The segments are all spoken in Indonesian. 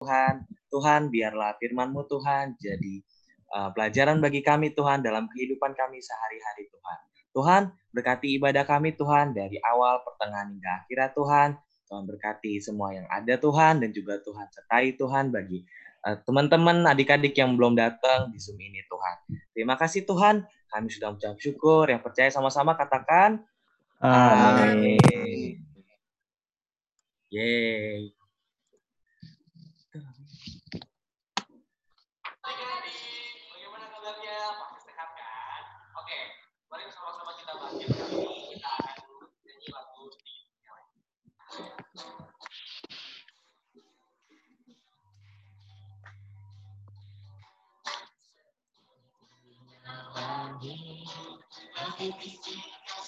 Tuhan. Tuhan, biarlah firman-Mu Tuhan jadi uh, pelajaran bagi kami Tuhan dalam kehidupan kami sehari-hari Tuhan. Tuhan, berkati ibadah kami Tuhan dari awal, pertengahan hingga akhirnya Tuhan. Tuhan berkati semua yang ada Tuhan dan juga Tuhan sertai Tuhan bagi uh, teman-teman adik-adik yang belum datang di Zoom ini Tuhan. Terima kasih Tuhan, kami sudah mengucap syukur. Yang percaya sama-sama katakan Amin. Yeay.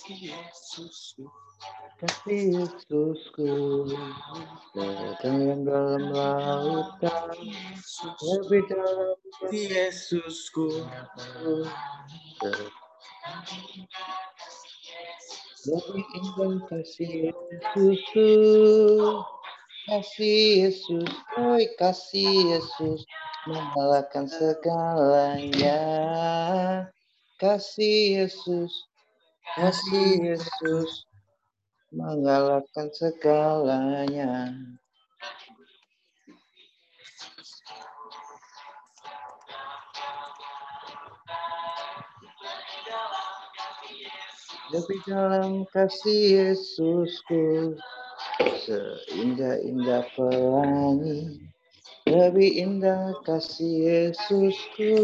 Yesusku, kasih Yesusku, datang dalam lautan, lebih dalam Yesusku, lebih indah kasih Yesusku, kasih Yesus, oi kasih Yesus, mengalahkan segalanya. Kasih Yesus, kasih Yesus, mengalahkan segalanya. Lebih dalam kasih Yesusku, seindah-indah pelangi. Lebih indah kasih Yesusku,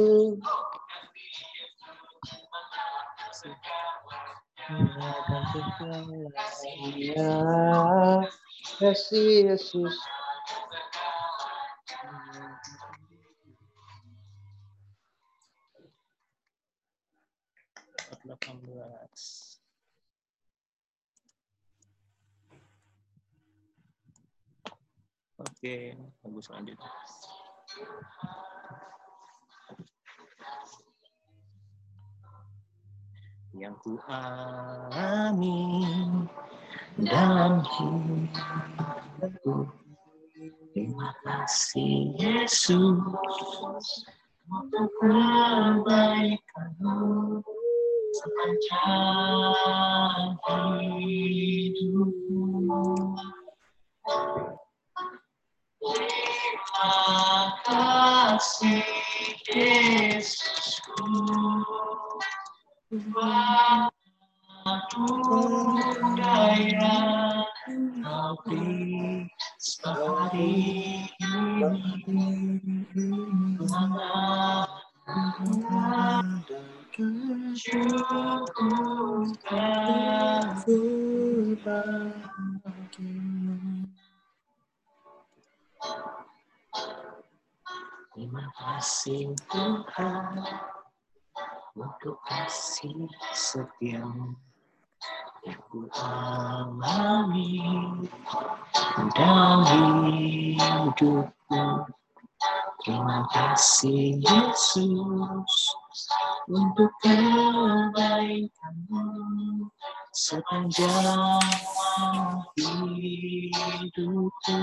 Kasih Yesus. Oke, lagu selanjutnya. Yang ku alami dalam hidupku. Terima kasih Yesus untuk kebaikanmu sepanjang hidupku. Terima kasih Yesusku. Daya kau beri sehari ini Maka Terima kasih Tuhan untuk kasih setiamu yang ku alami dalam hidupku. Terima kasih Yesus untuk kebaikanmu sepanjang hidupku.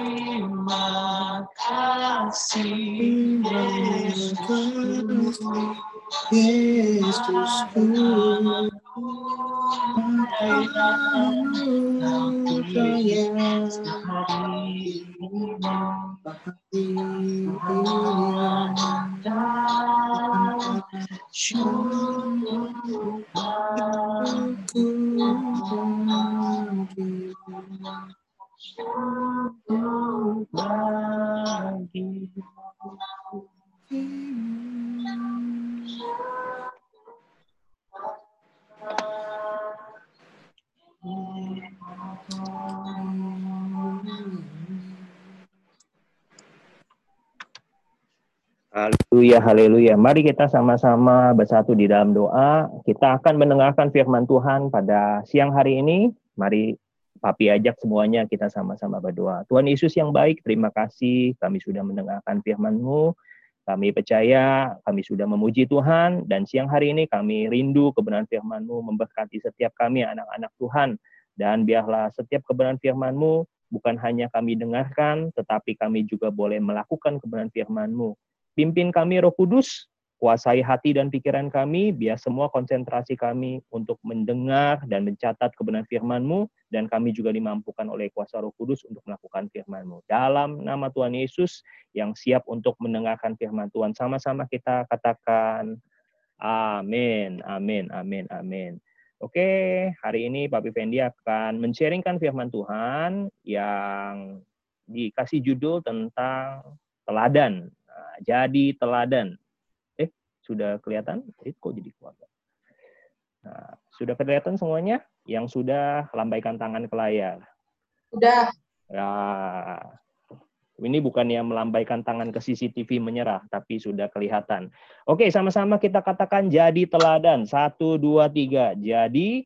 terima kasih Yesusku Yesusku Aku percaya Syukur ya, Haleluya, haleluya. Mari kita sama-sama bersatu di dalam doa. Kita akan mendengarkan firman Tuhan pada siang hari ini. Mari Papi ajak semuanya kita sama-sama berdoa. Tuhan Yesus yang baik, terima kasih kami sudah mendengarkan firman-Mu. Kami percaya, kami sudah memuji Tuhan, dan siang hari ini kami rindu kebenaran firman-Mu memberkati setiap kami anak-anak Tuhan. Dan biarlah setiap kebenaran firman-Mu bukan hanya kami dengarkan, tetapi kami juga boleh melakukan kebenaran firman-Mu. Pimpin kami roh kudus, kuasai hati dan pikiran kami, biar semua konsentrasi kami untuk mendengar dan mencatat kebenaran firman-Mu, dan kami juga dimampukan oleh kuasa roh kudus untuk melakukan firman-Mu. Dalam nama Tuhan Yesus yang siap untuk mendengarkan firman Tuhan, sama-sama kita katakan, amin, amin, amin, amin. Oke, hari ini Pak Fendi akan men-sharingkan firman Tuhan yang dikasih judul tentang teladan. Nah, jadi teladan sudah kelihatan? Kok jadi keluarga? Nah, sudah kelihatan semuanya? Yang sudah lambaikan tangan ke layar. Sudah. Ya, ini bukan yang melambaikan tangan ke CCTV menyerah, tapi sudah kelihatan. Oke, sama-sama kita katakan jadi teladan. Satu, dua, tiga. Jadi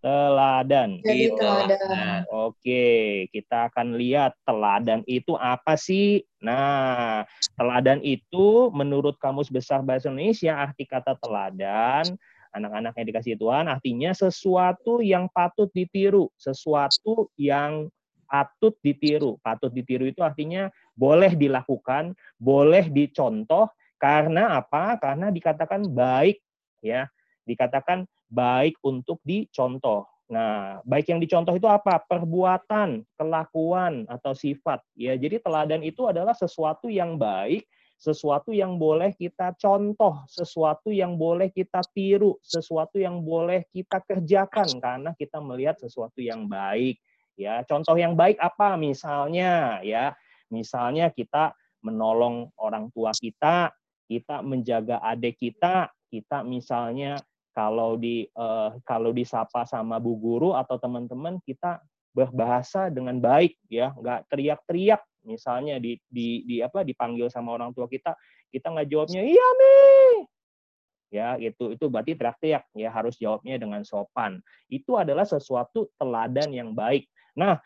teladan. Jadi teladan. Oke, kita akan lihat teladan itu apa sih? Nah, teladan itu menurut Kamus Besar Bahasa Indonesia arti kata teladan anak-anak yang dikasih Tuhan artinya sesuatu yang patut ditiru, sesuatu yang patut ditiru. Patut ditiru itu artinya boleh dilakukan, boleh dicontoh karena apa? Karena dikatakan baik ya. Dikatakan baik untuk dicontoh. Nah, baik yang dicontoh itu apa? Perbuatan, kelakuan, atau sifat. Ya, jadi teladan itu adalah sesuatu yang baik, sesuatu yang boleh kita contoh, sesuatu yang boleh kita tiru, sesuatu yang boleh kita kerjakan karena kita melihat sesuatu yang baik. Ya, contoh yang baik apa? Misalnya, ya, misalnya kita menolong orang tua kita, kita menjaga adik kita, kita misalnya kalau di uh, kalau disapa sama bu guru atau teman-teman kita berbahasa dengan baik ya. Nggak teriak-teriak. Misalnya di, di di apa dipanggil sama orang tua kita kita nggak jawabnya iya mi. Ya itu itu berarti teriak-teriak. Ya harus jawabnya dengan sopan. Itu adalah sesuatu teladan yang baik. Nah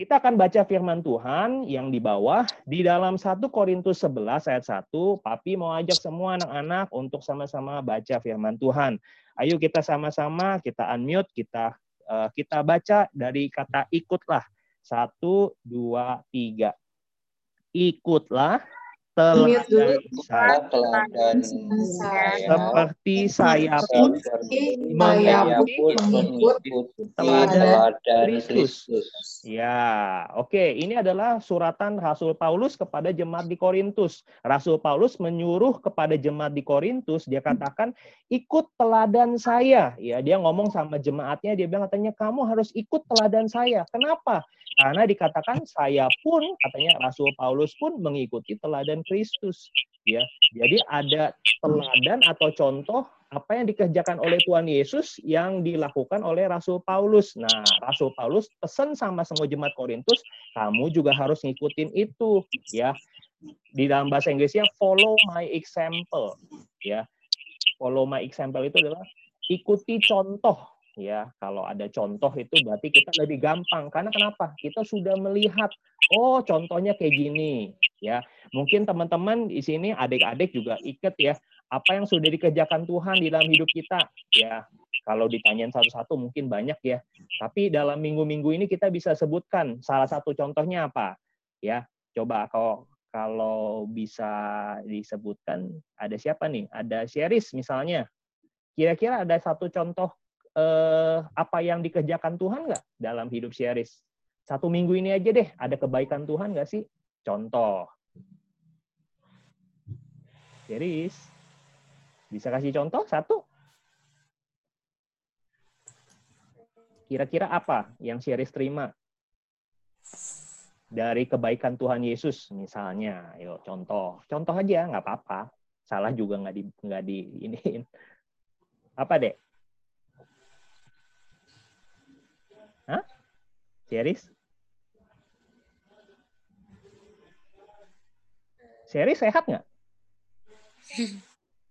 kita akan baca firman Tuhan yang di bawah di dalam 1 Korintus 11 ayat 1. Papi mau ajak semua anak-anak untuk sama-sama baca firman Tuhan. Ayo kita sama-sama kita unmute, kita uh, kita baca dari kata ikutlah. Satu, dua, tiga. Ikutlah teladan saya. Teladan Seperti saya pun saya pun mengikut teladan teladan Kristus. Kristus. Ya, oke. Ini adalah suratan Rasul Paulus kepada jemaat di Korintus. Rasul Paulus menyuruh kepada jemaat di Korintus, dia katakan, ikut teladan saya. Ya, dia ngomong sama jemaatnya, dia bilang katanya, kamu harus ikut teladan saya. Kenapa? Karena dikatakan saya pun, katanya Rasul Paulus pun mengikuti teladan Kristus. Ya, jadi ada teladan atau contoh apa yang dikerjakan oleh Tuhan Yesus yang dilakukan oleh Rasul Paulus. Nah, Rasul Paulus pesan sama semua jemaat Korintus, kamu juga harus ngikutin itu, ya. Di dalam bahasa Inggrisnya follow my example, ya. Follow my example itu adalah ikuti contoh, ya. Kalau ada contoh itu berarti kita lebih gampang. Karena kenapa? Kita sudah melihat, oh contohnya kayak gini, ya. Mungkin teman-teman di sini adik-adik juga ikut ya apa yang sudah dikerjakan Tuhan di dalam hidup kita ya kalau ditanyain satu-satu mungkin banyak ya tapi dalam minggu-minggu ini kita bisa sebutkan salah satu contohnya apa ya coba kalau kalau bisa disebutkan ada siapa nih ada Sheris misalnya kira-kira ada satu contoh eh, apa yang dikerjakan Tuhan nggak dalam hidup Sheris satu minggu ini aja deh ada kebaikan Tuhan nggak sih contoh Sheris bisa kasih contoh satu? Kira-kira apa yang Syaris terima dari kebaikan Tuhan Yesus misalnya? Yo contoh, contoh aja nggak apa-apa. Salah juga nggak di nggak di ini. Apa dek? Hah? Syaris? Syaris sehat nggak?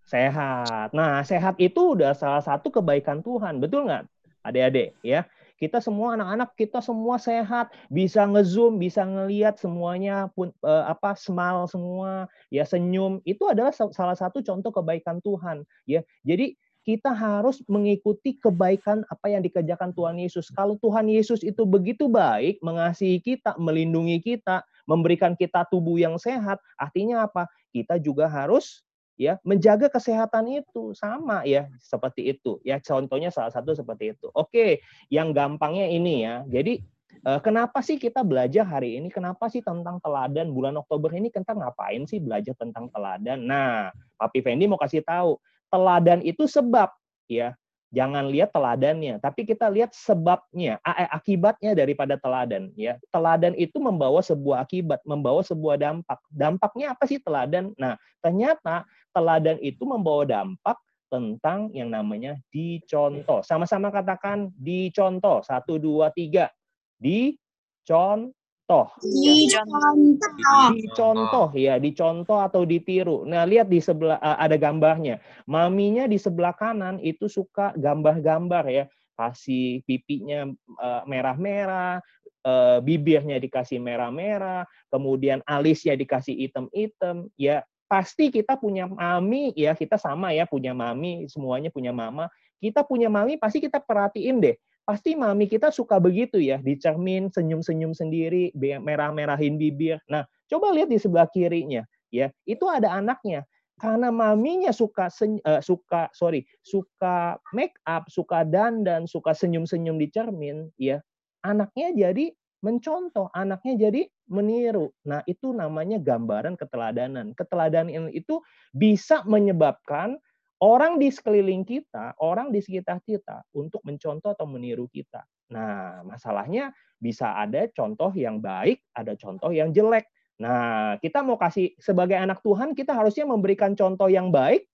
Sehat. Nah, sehat itu udah salah satu kebaikan Tuhan, betul nggak, adik-adik? Ya, kita semua anak-anak kita semua sehat, bisa ngezoom, bisa ngelihat semuanya pun eh, apa smile semua, ya senyum. Itu adalah salah satu contoh kebaikan Tuhan, ya. Jadi kita harus mengikuti kebaikan apa yang dikerjakan Tuhan Yesus. Kalau Tuhan Yesus itu begitu baik, mengasihi kita, melindungi kita, memberikan kita tubuh yang sehat, artinya apa? Kita juga harus ya menjaga kesehatan itu. Sama ya seperti itu. Ya contohnya salah satu seperti itu. Oke yang gampangnya ini ya. Jadi eh, kenapa sih kita belajar hari ini? Kenapa sih tentang teladan bulan Oktober ini? Kita ngapain sih belajar tentang teladan? Nah Papi Fendi mau kasih tahu teladan itu sebab ya jangan lihat teladannya, tapi kita lihat sebabnya, eh, akibatnya daripada teladan. Ya, teladan itu membawa sebuah akibat, membawa sebuah dampak. Dampaknya apa sih teladan? Nah, ternyata teladan itu membawa dampak tentang yang namanya dicontoh. Sama-sama katakan dicontoh. Satu, dua, tiga. Dicontoh dicontoh. Dicontoh. Dicontoh ya, dicontoh atau ditiru. Nah, lihat di sebelah eh, ada gambarnya. Maminya di sebelah kanan itu suka gambar-gambar ya. Kasih pipinya eh, merah-merah, eh, bibirnya dikasih merah-merah, kemudian alisnya dikasih hitam-hitam. Ya, pasti kita punya mami ya, kita sama ya punya mami, semuanya punya mama. Kita punya mami pasti kita perhatiin deh pasti mami kita suka begitu ya, dicermin, senyum-senyum sendiri, merah-merahin bibir. Nah, coba lihat di sebelah kirinya, ya, itu ada anaknya. Karena maminya suka uh, suka sorry suka make up, suka dandan, suka senyum-senyum di cermin, ya, anaknya jadi mencontoh, anaknya jadi meniru. Nah, itu namanya gambaran keteladanan. Keteladanan itu bisa menyebabkan orang di sekeliling kita, orang di sekitar kita untuk mencontoh atau meniru kita. Nah, masalahnya bisa ada contoh yang baik, ada contoh yang jelek. Nah, kita mau kasih sebagai anak Tuhan, kita harusnya memberikan contoh yang baik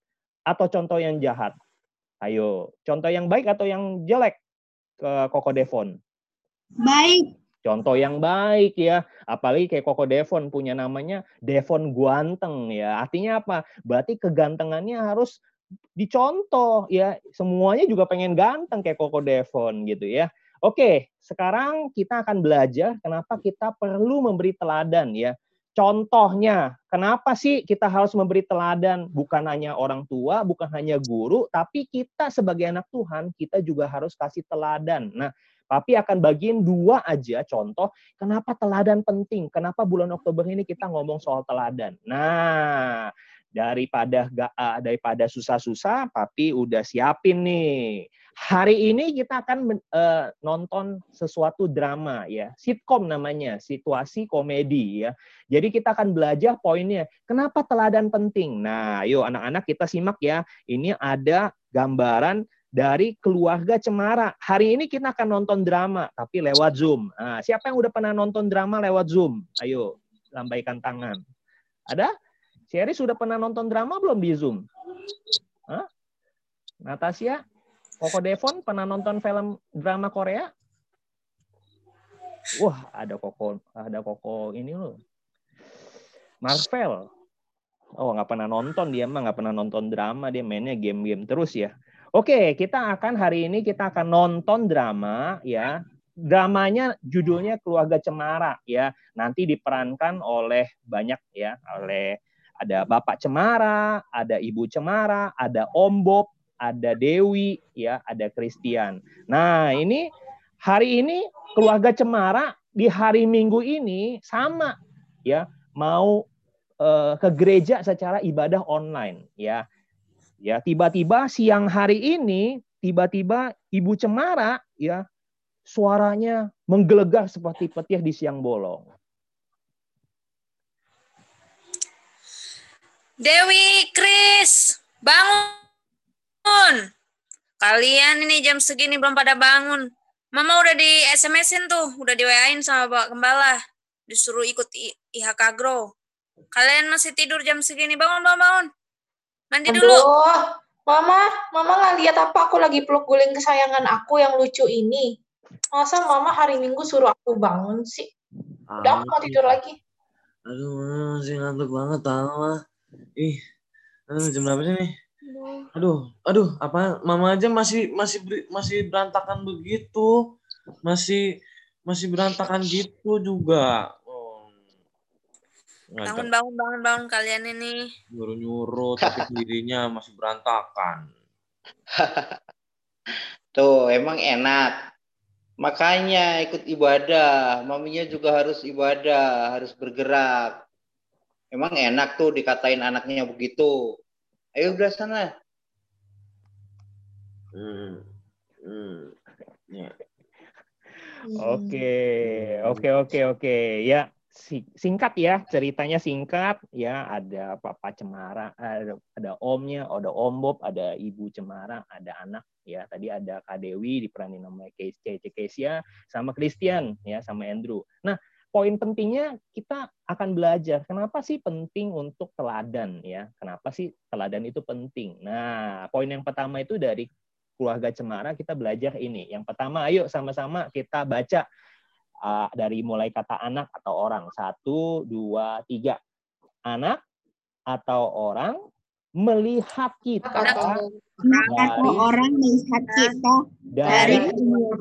atau contoh yang jahat. Ayo, contoh yang baik atau yang jelek ke Koko Devon? Baik. Contoh yang baik ya, apalagi kayak Koko Devon punya namanya Devon Guanteng ya. Artinya apa? Berarti kegantengannya harus dicontoh ya semuanya juga pengen ganteng kayak Koko Devon gitu ya. Oke, sekarang kita akan belajar kenapa kita perlu memberi teladan ya. Contohnya, kenapa sih kita harus memberi teladan? Bukan hanya orang tua, bukan hanya guru, tapi kita sebagai anak Tuhan, kita juga harus kasih teladan. Nah, tapi akan bagiin dua aja contoh kenapa teladan penting. Kenapa bulan Oktober ini kita ngomong soal teladan. Nah, daripada gak, uh, daripada susah-susah papi udah siapin nih hari ini kita akan uh, nonton sesuatu drama ya sitkom namanya situasi komedi ya jadi kita akan belajar poinnya kenapa teladan penting nah yuk anak-anak kita simak ya ini ada gambaran dari keluarga Cemara. Hari ini kita akan nonton drama, tapi lewat Zoom. Nah, siapa yang udah pernah nonton drama lewat Zoom? Ayo, lambaikan tangan. Ada? Sherry sudah pernah nonton drama belum di Zoom? Hah? Natasha? Koko Devon pernah nonton film drama Korea? Wah, ada Koko, ada Koko ini loh. Marvel. Oh, nggak pernah nonton dia mah nggak pernah nonton drama dia mainnya game-game terus ya. Oke, kita akan hari ini kita akan nonton drama ya. Dramanya judulnya Keluarga Cemara ya. Nanti diperankan oleh banyak ya, oleh ada Bapak Cemara, ada Ibu Cemara, ada Om Bob, ada Dewi, ya, ada Christian. Nah, ini hari ini keluarga Cemara di hari Minggu ini sama ya, mau uh, ke gereja secara ibadah online ya. Ya, tiba-tiba siang hari ini tiba-tiba Ibu Cemara ya suaranya menggelegar seperti petir di siang bolong. Dewi, Kris, bangun. Kalian ini jam segini belum pada bangun. Mama udah di SMS-in tuh, udah di WA-in sama Pak Gembala. Disuruh ikut IHK Grow. Kalian masih tidur jam segini, bangun, bangun, bangun. Mandi Aduh, dulu. Mama, Mama nggak lihat apa aku lagi peluk guling kesayangan aku yang lucu ini. Masa Mama hari Minggu suruh aku bangun sih? Udah, aku mau tidur lagi. Aduh, masih ngantuk banget tau, Ih, Eh, jam berapa sih nih? Aduh, aduh, apa mama aja masih masih beri- masih berantakan begitu. Masih masih berantakan gitu juga. Oh. Bangun, bangun, bangun, bangun kalian ini. nyuruh-nyuruh tapi sendirinya masih berantakan. Tuh, emang enak. Makanya ikut ibadah. Maminya juga harus ibadah, harus bergerak. Emang enak tuh dikatain anaknya begitu. Ayo udah sana. Hmm. Hmm. Ya. Oke, oke, oke, oke. Ya, si- singkat ya, ceritanya singkat. Ya, ada Papa Cemara, ada, ada Omnya, ada Om Bob, ada Ibu Cemara, ada anak. Ya, tadi ada Kak Dewi diperanin nama Cece Kesia, sama Christian, ya, sama Andrew. Nah, poin pentingnya kita akan belajar. Kenapa sih penting untuk teladan ya? Kenapa sih teladan itu penting? Nah poin yang pertama itu dari keluarga cemara kita belajar ini. Yang pertama ayo sama-sama kita baca uh, dari mulai kata anak atau orang. Satu dua tiga. Anak atau orang melihat kita Dari- orang melihat kita dari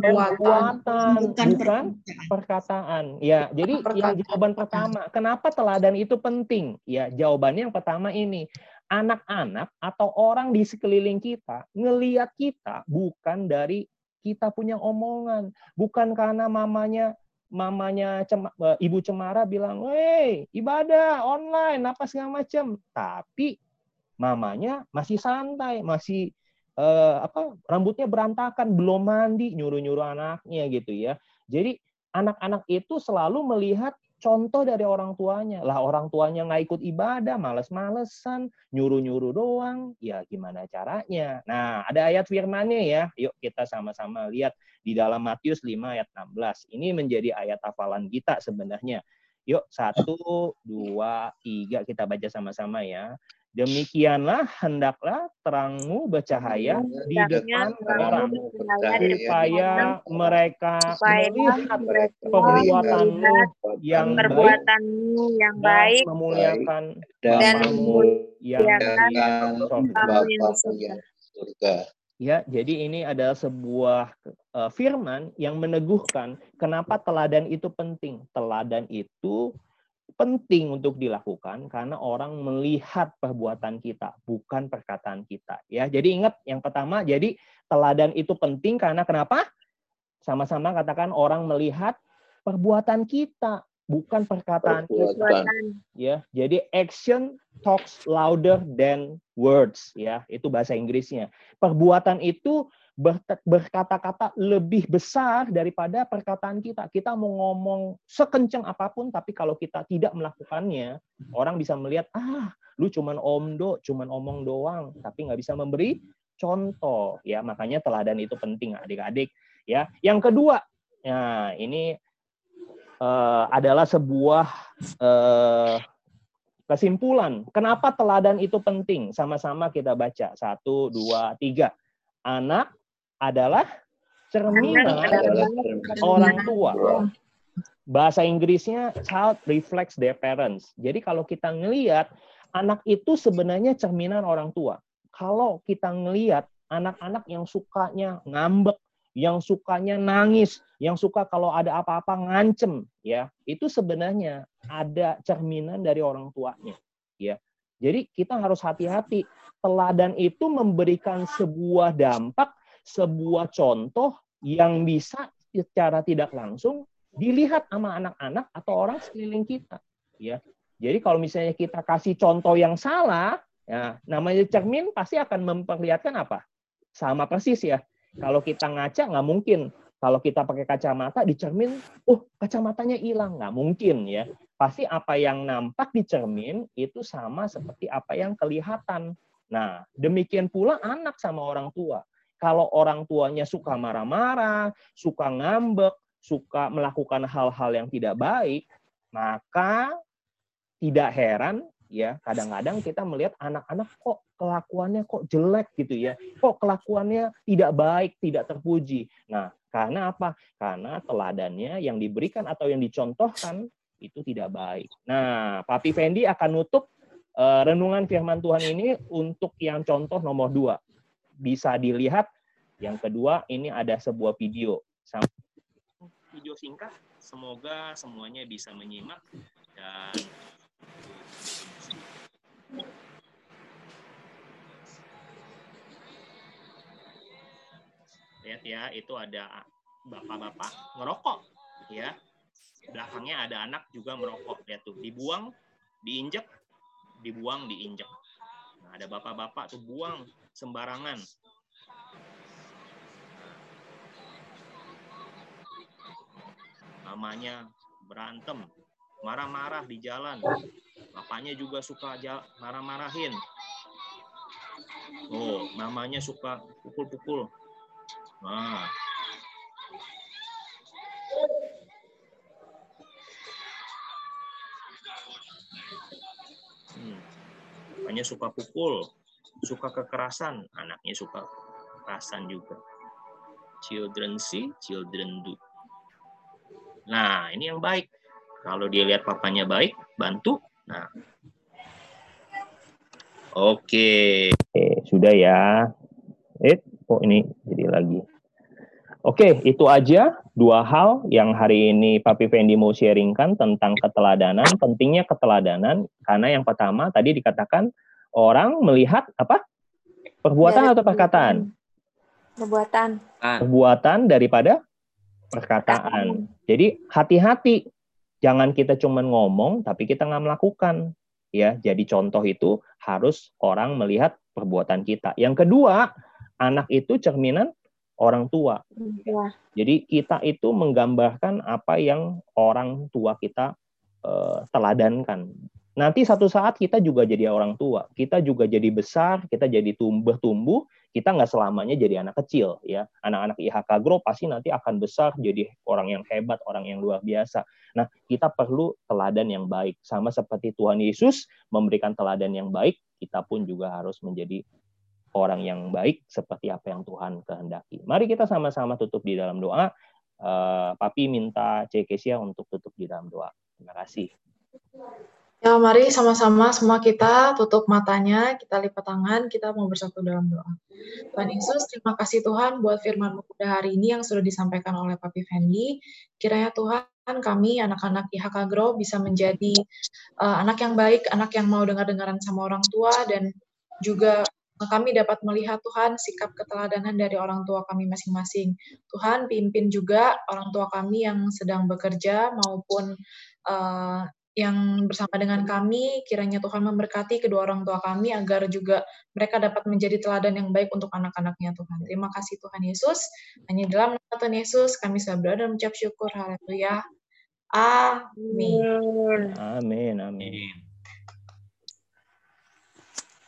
perbuatan bukan bukan perkataan. Ya, jadi yang jawaban pertama, kenapa teladan itu penting? Ya, jawabannya yang pertama ini. Anak-anak atau orang di sekeliling kita ngeliat kita bukan dari kita punya omongan, bukan karena mamanya mamanya Cema- eh, ibu cemara bilang, "Weh, ibadah online apa segala macam." Tapi mamanya masih santai, masih eh, apa rambutnya berantakan, belum mandi, nyuruh-nyuruh anaknya gitu ya. Jadi anak-anak itu selalu melihat contoh dari orang tuanya. Lah orang tuanya nggak ikut ibadah, males-malesan, nyuruh-nyuruh doang. Ya gimana caranya? Nah, ada ayat firmannya ya. Yuk kita sama-sama lihat di dalam Matius 5 ayat 16. Ini menjadi ayat hafalan kita sebenarnya. Yuk, satu, dua, tiga, kita baca sama-sama ya. Demikianlah hendaklah terangmu bercahaya di depan orang supaya mereka supaya melihat mereka perbuatanmu yang baik perbuatanmu yang baik memuliakan Dan memuliakan. Bapamu yang yang surga. Ya, jadi ini adalah sebuah eh, firman yang meneguhkan kenapa teladan itu penting. Teladan itu penting untuk dilakukan karena orang melihat perbuatan kita, bukan perkataan kita. Ya, jadi ingat yang pertama, jadi teladan itu penting karena kenapa? Sama-sama katakan orang melihat perbuatan kita, bukan perkataan kita ya. Jadi action talks louder than words ya. Itu bahasa Inggrisnya. Perbuatan itu berkata-kata lebih besar daripada perkataan kita. Kita mau ngomong sekencang apa pun tapi kalau kita tidak melakukannya, orang bisa melihat ah, lu cuman omdo, cuman omong doang, tapi nggak bisa memberi contoh ya. Makanya teladan itu penting adik-adik ya. Yang kedua, nah ini eh, adalah sebuah eh, kesimpulan. Kenapa teladan itu penting? Sama-sama kita baca. Satu, dua, tiga. Anak adalah cerminan orang tua. Bahasa Inggrisnya child reflects their parents. Jadi kalau kita ngelihat anak itu sebenarnya cerminan orang tua. Kalau kita ngelihat anak-anak yang sukanya ngambek, yang sukanya nangis, yang suka kalau ada apa-apa ngancem, ya itu sebenarnya ada cerminan dari orang tuanya, ya. Jadi kita harus hati-hati. Teladan itu memberikan sebuah dampak, sebuah contoh yang bisa secara tidak langsung dilihat sama anak-anak atau orang sekeliling kita, ya. Jadi kalau misalnya kita kasih contoh yang salah, ya namanya cermin pasti akan memperlihatkan apa? Sama persis ya. Kalau kita ngaca nggak mungkin. Kalau kita pakai kacamata di cermin, oh kacamatanya hilang, nggak mungkin ya. Pasti apa yang nampak di cermin itu sama seperti apa yang kelihatan. Nah, demikian pula anak sama orang tua. Kalau orang tuanya suka marah-marah, suka ngambek, suka melakukan hal-hal yang tidak baik, maka tidak heran ya kadang-kadang kita melihat anak-anak kok kelakuannya kok jelek gitu ya kok kelakuannya tidak baik tidak terpuji nah karena apa karena teladannya yang diberikan atau yang dicontohkan itu tidak baik nah Papi Fendi akan nutup eh, renungan firman Tuhan ini untuk yang contoh nomor dua. Bisa dilihat. Yang kedua, ini ada sebuah video. Video singkat. Semoga semuanya bisa menyimak dan lihat ya itu ada bapak-bapak ngerokok ya belakangnya ada anak juga merokok lihat tuh dibuang diinjek dibuang diinjek nah, ada bapak-bapak tuh buang sembarangan mamanya berantem marah-marah di jalan bapaknya juga suka marah-marahin oh mamanya suka pukul-pukul nah Hmm. Bapaknya suka pukul, suka kekerasan, anaknya suka kekerasan juga. Children see, children do. Nah, ini yang baik. Kalau dia lihat papanya baik, bantu. Nah. Oke, sudah ya. Eh, oh ini jadi lagi. Oke, itu aja dua hal yang hari ini Papi Fendi mau sharingkan tentang keteladanan, pentingnya keteladanan karena yang pertama tadi dikatakan orang melihat apa? Perbuatan Dari atau perkataan? Perbuatan. Perbuatan daripada perkataan. Jadi hati-hati, jangan kita cuma ngomong tapi kita nggak melakukan. Ya, jadi contoh itu harus orang melihat perbuatan kita. Yang kedua, anak itu cerminan orang tua. Ya. Jadi kita itu menggambarkan apa yang orang tua kita eh, teladankan. Nanti satu saat kita juga jadi orang tua, kita juga jadi besar, kita jadi tumbuh tumbuh, kita nggak selamanya jadi anak kecil ya. Anak-anak IHK Group pasti nanti akan besar jadi orang yang hebat, orang yang luar biasa. Nah, kita perlu teladan yang baik. Sama seperti Tuhan Yesus memberikan teladan yang baik, kita pun juga harus menjadi orang yang baik seperti apa yang Tuhan kehendaki. Mari kita sama-sama tutup di dalam doa. Eh, Papi minta Cekesia untuk tutup di dalam doa. Terima kasih. Ya, mari sama-sama semua kita tutup matanya, kita lipat tangan, kita mau bersatu dalam doa. Tuhan Yesus, terima kasih Tuhan buat firman pada hari ini yang sudah disampaikan oleh Papi Fendi. Kiranya Tuhan kami anak-anak IHK Grow bisa menjadi uh, anak yang baik, anak yang mau dengar-dengaran sama orang tua dan juga kami dapat melihat Tuhan sikap keteladanan dari orang tua kami masing-masing. Tuhan pimpin juga orang tua kami yang sedang bekerja maupun uh, yang bersama dengan kami, kiranya Tuhan memberkati kedua orang tua kami agar juga mereka dapat menjadi teladan yang baik untuk anak-anaknya Tuhan. Terima kasih Tuhan Yesus. Hanya dalam nama Tuhan Yesus kami sabar dan mengucap syukur. Haleluya. Amin. Amin, amin.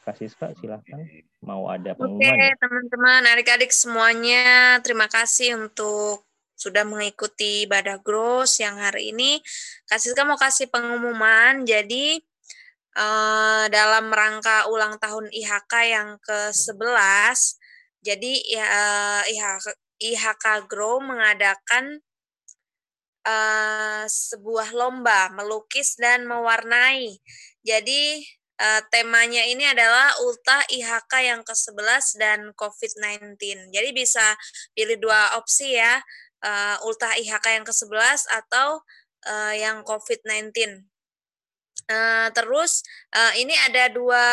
Kasih Kak, silakan. Mau ada Oke, pengumuman? ya? teman-teman, adik-adik semuanya, terima kasih untuk sudah mengikuti ibadah Gross yang hari ini. Kasiska mau kasih pengumuman, jadi eh, dalam rangka ulang tahun IHK yang ke-11, jadi ya, IHK, IHK Grow mengadakan eh, sebuah lomba melukis dan mewarnai. Jadi eh, temanya ini adalah Ultah IHK yang ke-11 dan COVID-19. Jadi bisa pilih dua opsi ya, eh, Ultah IHK yang ke-11 atau eh, yang COVID-19. Eh, terus eh, ini ada dua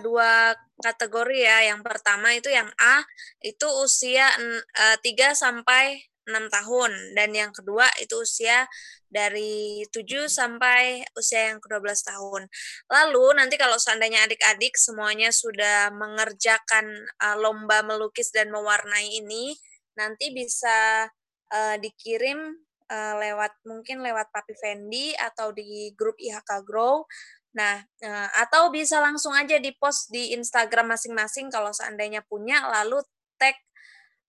dua kategori ya. Yang pertama itu yang A itu usia eh, 3 sampai 6 tahun dan yang kedua itu usia dari 7 sampai usia yang ke-12 tahun. Lalu nanti kalau seandainya adik-adik semuanya sudah mengerjakan eh, lomba melukis dan mewarnai ini, nanti bisa eh, dikirim eh, lewat mungkin lewat Papi Fendi atau di grup IHK Grow. Nah, eh, atau bisa langsung aja di post di Instagram masing-masing kalau seandainya punya, lalu tag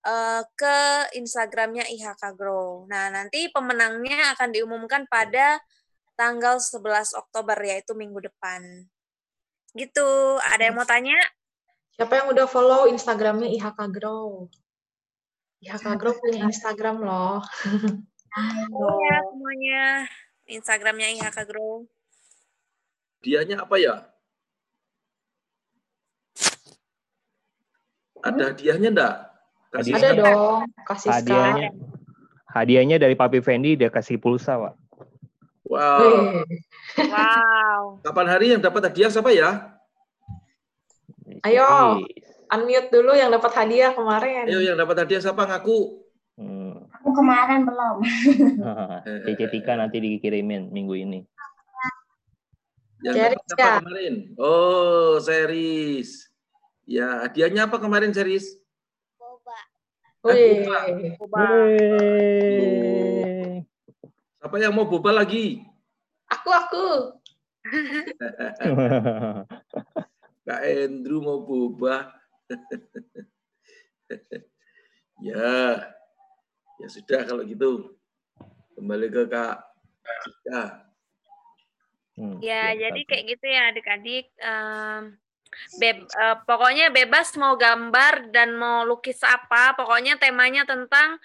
eh, ke Instagramnya IHK Grow. Nah, nanti pemenangnya akan diumumkan pada tanggal 11 Oktober, yaitu minggu depan. Gitu, ada yang mau tanya? Siapa yang udah follow Instagramnya IHK Grow? Iya, IHK Group punya nah. Instagram loh. Iya semuanya. Instagramnya IHK Group. Dianya apa ya? Ada hmm? hadiahnya enggak? Kasih ada dong, kasih hadiahnya. Hadiahnya dari Papi Fendi dia kasih pulsa, Pak. Wow. Wow. Kapan hari yang dapat hadiah siapa ya? Ayo, unmute dulu yang dapat hadiah kemarin. Ayo yang dapat hadiah siapa ngaku? Hmm. Aku kemarin belum. Cece Tika nanti dikirimin minggu ini. Yang Series, dapat siapa ya. kemarin? Oh, series. Ya, hadiahnya apa kemarin series? Wih, Yeay. Siapa yang mau boba lagi? aku aku. Kak Andrew mau boba. Ya, ya sudah kalau gitu. Kembali ke Kak. Ya, Hmm, Ya, siap, jadi kayak gitu ya adik-adik. Em, beb- eh, pokoknya bebas mau gambar dan mau lukis apa. Pokoknya temanya tentang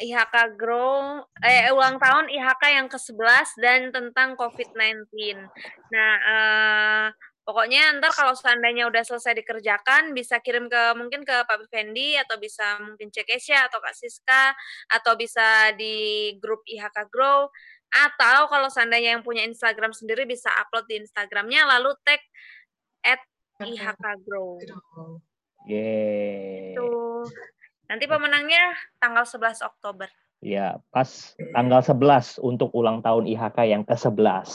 IHK Grow, eh, ulang tahun IHK yang ke-11 dan tentang COVID-19. Nah, eh, pokoknya ntar kalau seandainya udah selesai dikerjakan, bisa kirim ke mungkin ke Pak Fendi atau bisa mungkin cek Kesya atau Kak Siska atau bisa di grup IHK Grow atau kalau seandainya yang punya Instagram sendiri bisa upload di Instagramnya lalu tag at IHK Grow. Yeay. Itu. Nanti pemenangnya tanggal 11 Oktober. Ya, pas tanggal 11 untuk ulang tahun IHK yang ke-11.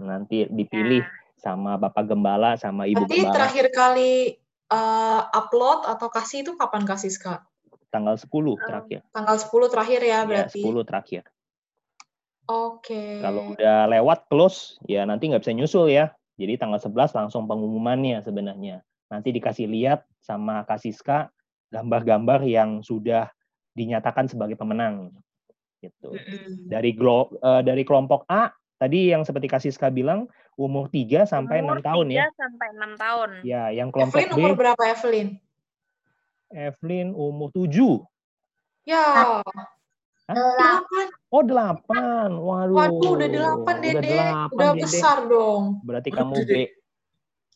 Nanti dipilih sama Bapak Gembala sama Ibu Berarti Gembala terakhir kali eh, upload atau kasih itu kapan kasih Kak? tanggal 10 terakhir. Tanggal 10 terakhir ya Ya, berarti. 10 terakhir. Oke. Kalau udah lewat close, ya nanti nggak bisa nyusul ya. Jadi tanggal 11 langsung pengumumannya sebenarnya. Nanti dikasih lihat sama Kasiska gambar-gambar yang sudah dinyatakan sebagai pemenang. Gitu. Dari glo- eh, dari kelompok A tadi yang seperti Kasiska bilang umur 3 sampai Umur 6 tahun ya. 3 sampai 6 tahun. Ya, yang kelompok Evelyn B umur berapa Evelyn? Evelyn umur 7. Ya. Hah? Delapan. Oh, 8. Waduh. Waduh, udah delapan Udah Dede. 8, Udah Dede. besar dong. Berarti Waduh, kamu B. Dede.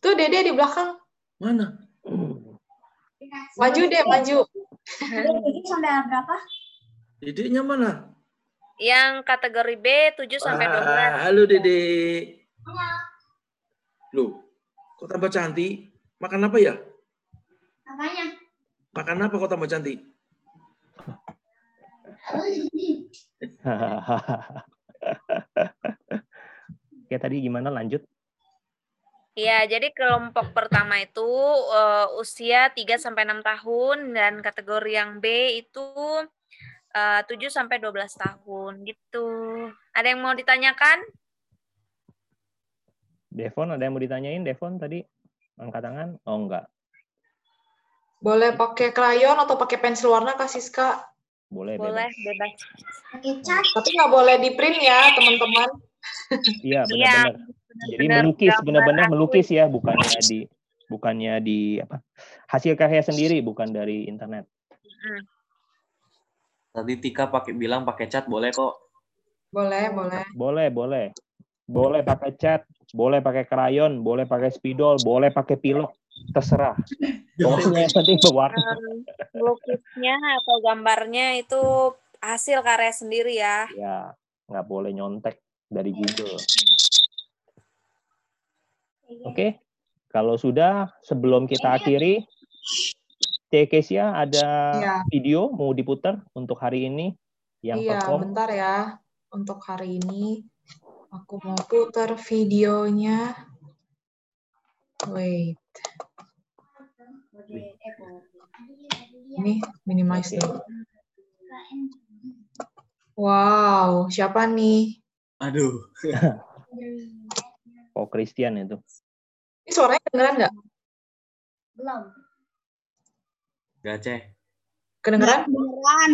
Tuh Dede di belakang. Mana? Maju deh, maju. Ini sampai berapa? Dedeknya mana? Yang kategori B 7 sampai 12. Wah, halo Dede. Loh, kok tambah cantik? Makan apa ya? Apanya? Makan apa kok tambah cantik? Oke, tadi gimana lanjut? Ya, jadi kelompok pertama itu eh, usia 3 sampai 6 tahun dan kategori yang B itu eh, 7 sampai 12 tahun gitu. Ada yang mau ditanyakan? Devon, ada yang mau ditanyain? Devon tadi angkat tangan? Oh, enggak. Boleh pakai krayon atau pakai pensil warna Kak Siska. Boleh, Boleh, bebas. bebas. Tapi nggak boleh di print ya, teman-teman. Iya, Iya, benar-benar. Jadi benar, melukis, benar-benar melukis ya, bukannya di bukannya di apa? Hasil karya sendiri, bukan dari internet. Tadi Tika pakai bilang pakai cat boleh kok. Boleh, boleh. Boleh, boleh. Boleh pakai cat, boleh pakai krayon, boleh pakai spidol, boleh pakai pilok, terserah. Pokoknya yang penting berwarna. Em, Lukisnya atau gambarnya itu hasil karya sendiri ya. Ya, nggak boleh nyontek dari Google. Oke, kalau sudah sebelum kita akhiri, Tekesia ada Iya. video mau diputar untuk hari ini yang Iya, perform. bentar ya. Untuk hari ini aku mau putar videonya. Wait, ini minimize dulu. Wow, siapa nih? Aduh. Oh, Christian itu. Ini suaranya kedengeran nggak? Belum. Gak ceh. Kedengeran? Beneran.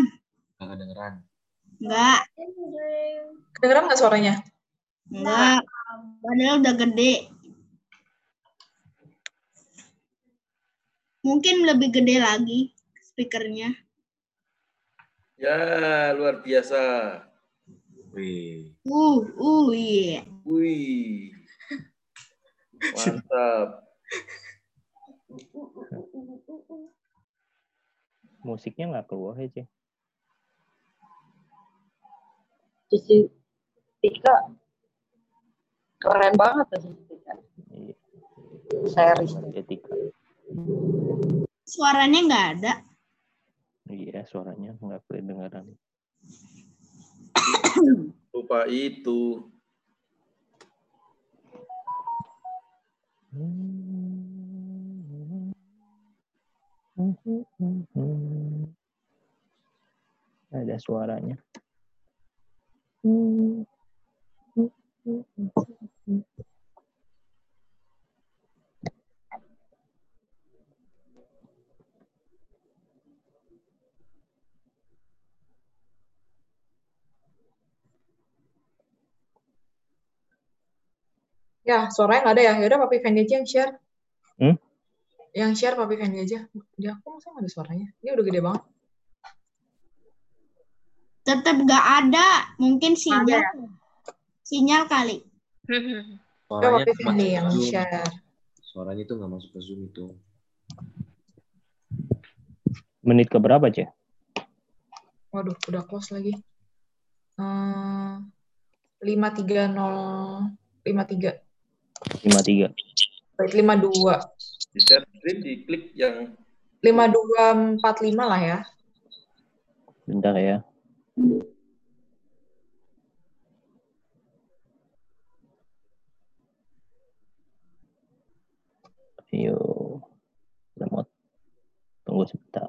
Gak kedengeran. Enggak. Kedengeran nggak suaranya? Enggak. Padahal udah gede. Mungkin lebih gede lagi speakernya. Ya, luar biasa. Wih. Uh, uh, iya. Wih. Mantap. Musiknya nggak keluar Cek. Jessica keren banget tuh Jessica. Iya. Series. Etika. Suaranya nggak ada. Iya, suaranya nggak kedengaran. Lupa itu. Ada suaranya. Ya, suaranya nggak ada ya. Yaudah Papi Fendi yang share. Yang share Papi Fendi aja. Di aku masa nggak ada suaranya? Ini udah gede banget. Tetap nggak ada. Mungkin Ada sinyal. ya? Sinyal kali. Coba Suaranya Papi Fendi masuk yang Zoom. share. Suaranya itu nggak masuk ke Zoom itu. Menit ke berapa, Cek? Waduh, udah close lagi. Eh, Lima tiga nol lima tiga. 53. Baik, lima dua. Di share screen, diklik yang Lima dua empat lima lah ya. Bentar ya. Ayo. Lemot. Tunggu sebentar.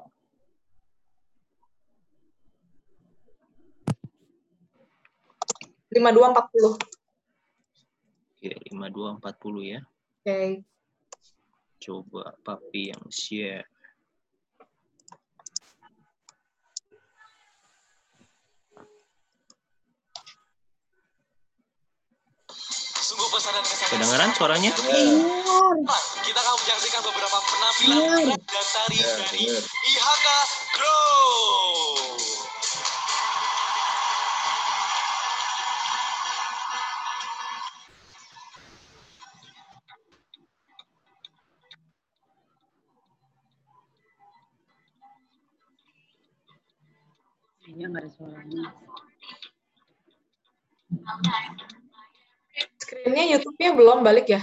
Lima dua empat puluh. Oke, 5240 ya. Oke. Coba papi yang share. Sungguh pesanan kesehatan. Kedengaran suaranya? Kita akan menyaksikan beberapa penampilan dan tari Ya, dari. IHK Grow. Suaranya. Screen-nya YouTube-nya belum balik ya?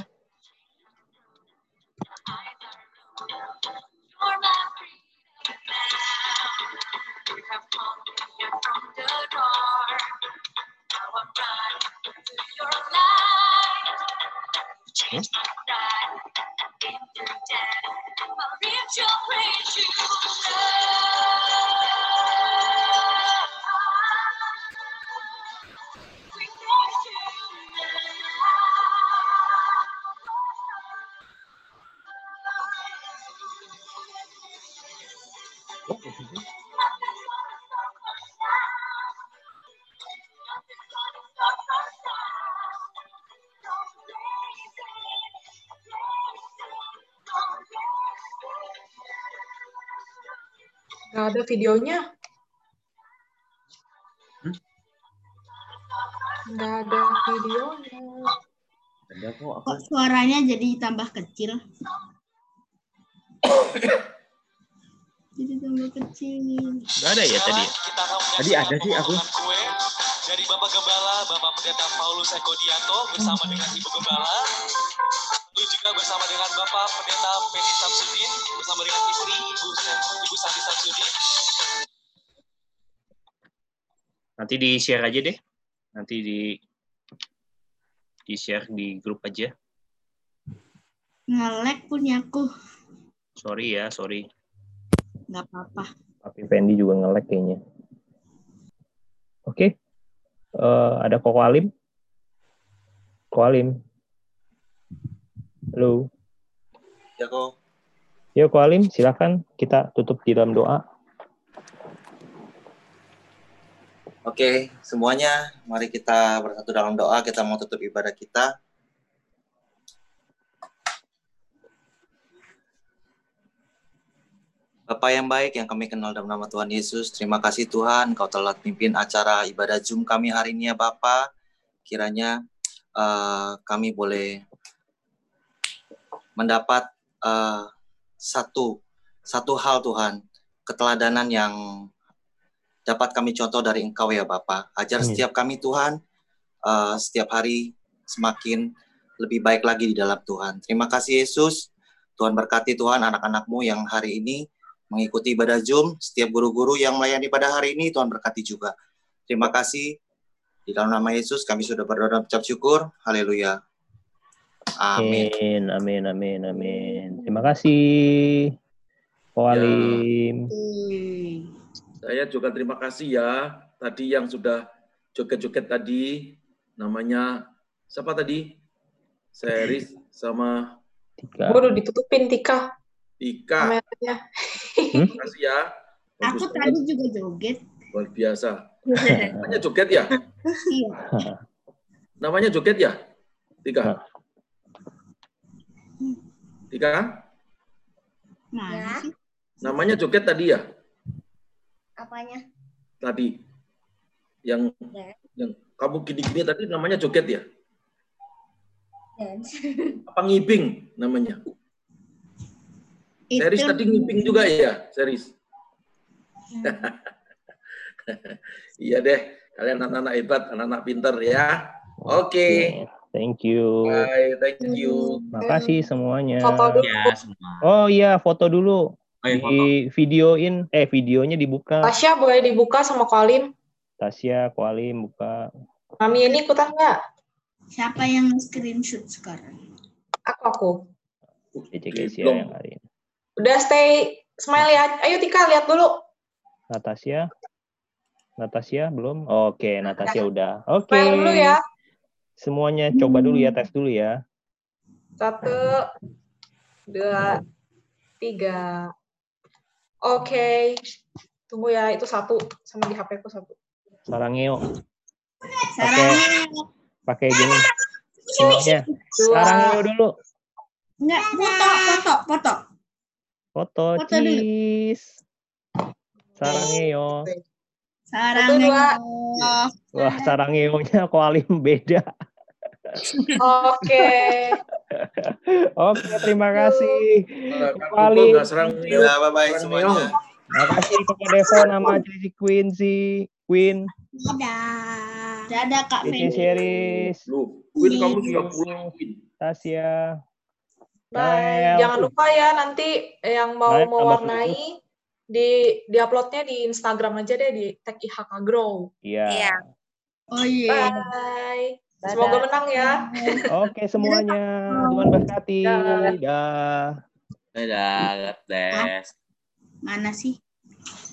Nggak ada videonya. Nggak ada videonya. Ada kok aku. Kok suaranya jadi tambah kecil? kecil. Nggak ada ya tadi? Akan Tadi ada sih aku. kue dari Bapak Gembala, Bapak Pendeta Paulus Ekodianto bersama dengan Ibu Gembala. Lalu juga bersama dengan Bapak Pendeta Penny Samsudin bersama dengan istri Ibu Ibu Santi Samsudin. Nanti di share aja deh. Nanti di di share di grup aja. Ngelek punyaku. Sorry ya, sorry. Nggak apa-apa. Papi Fendi juga nge-lag kayaknya. Oke. Eh, ada Koko Alim. Koko Alim. Halo. Ya kok. Yuk Ko Alim, silakan kita tutup di dalam doa. Oke, semuanya mari kita bersatu dalam doa, kita mau tutup ibadah kita. Bapak yang baik yang kami kenal dalam nama Tuhan Yesus, terima kasih Tuhan Kau telah pimpin acara ibadah Zoom kami hari ini ya Bapak. Kiranya eh, kami boleh mendapat eh, satu satu hal Tuhan keteladanan yang dapat kami contoh dari Engkau ya Bapak. Ajar Amin. setiap kami Tuhan eh, setiap hari semakin lebih baik lagi di dalam Tuhan. Terima kasih Yesus. Tuhan berkati Tuhan anak-anakmu yang hari ini mengikuti ibadah Zoom. Setiap guru-guru yang melayani pada hari ini Tuhan berkati juga. Terima kasih. Di dalam nama Yesus kami sudah berdoa dan ucap syukur. Haleluya. Amin. Amin, amin, amin, amin. Terima kasih. Ko Ya. Saya juga terima kasih ya tadi yang sudah joget-joget tadi namanya siapa tadi? Seris sama. Gue udah ditutupin Tika Tika. kameranya. Terima kasih ya. Bagus Aku banget. tadi juga joget. Luar biasa. Namanya joget ya? Iya. Namanya joget ya? Tika. Tika? Mana sih? Namanya joget tadi ya? Apanya? Tadi. Yang yang kamu gini-gini tadi namanya joget ya? Dance. Apa ngibing namanya? Seris Itu- tadi ngibing juga ya, Seris? iya deh, kalian anak-anak hebat, anak-anak pinter ya. Oke. Thank you. Bye, thank you. Makasih semuanya. Foto dulu. Ya, semua. Oh iya, foto dulu. Oh, iya, Di videoin, eh videonya dibuka. Tasya boleh dibuka sama Kolim. Tasya, Kualim buka. Mami ini ikutan nggak? Siapa yang screenshot sekarang? Aku aku. Kesia Belum. yang hari ini. Udah stay smile ya. Ayo Tika lihat dulu. Natasha? Natasha belum? Oke, Natasha udah. Oke. Smile dulu ya. Semuanya coba dulu ya, tes dulu ya. Satu, dua, tiga. Oke. Tunggu ya, itu satu. Sama di HP ku satu. Sarangeo. Sarangnya Pakai gini. Sarangeo dulu. enggak foto, foto, foto. Foto, Foto dulu. cheese. Sarangeo. Sarangnya. Wah, sarangeonya Kualim beda. Oke. Oke, terima kasih. Aku Kualim. nggak serang Ya, bye-bye semuanya. Makasih Koko Devo nama Cici Queen si Queen. Dadah. Dadah Kak Feni. Series. Lu, Queen kamu sudah pulang, Queen. Tasya. Bye. Nael. Jangan lupa ya nanti yang mau tambah mewarnai di di uploadnya di Instagram aja deh di tag IHK Grow. Iya. Iya. Oh iya. Bye. Semoga menang ya. Oke semuanya. Tuhan berkati. Dah. Dah. Dadah, bless. Mana sih?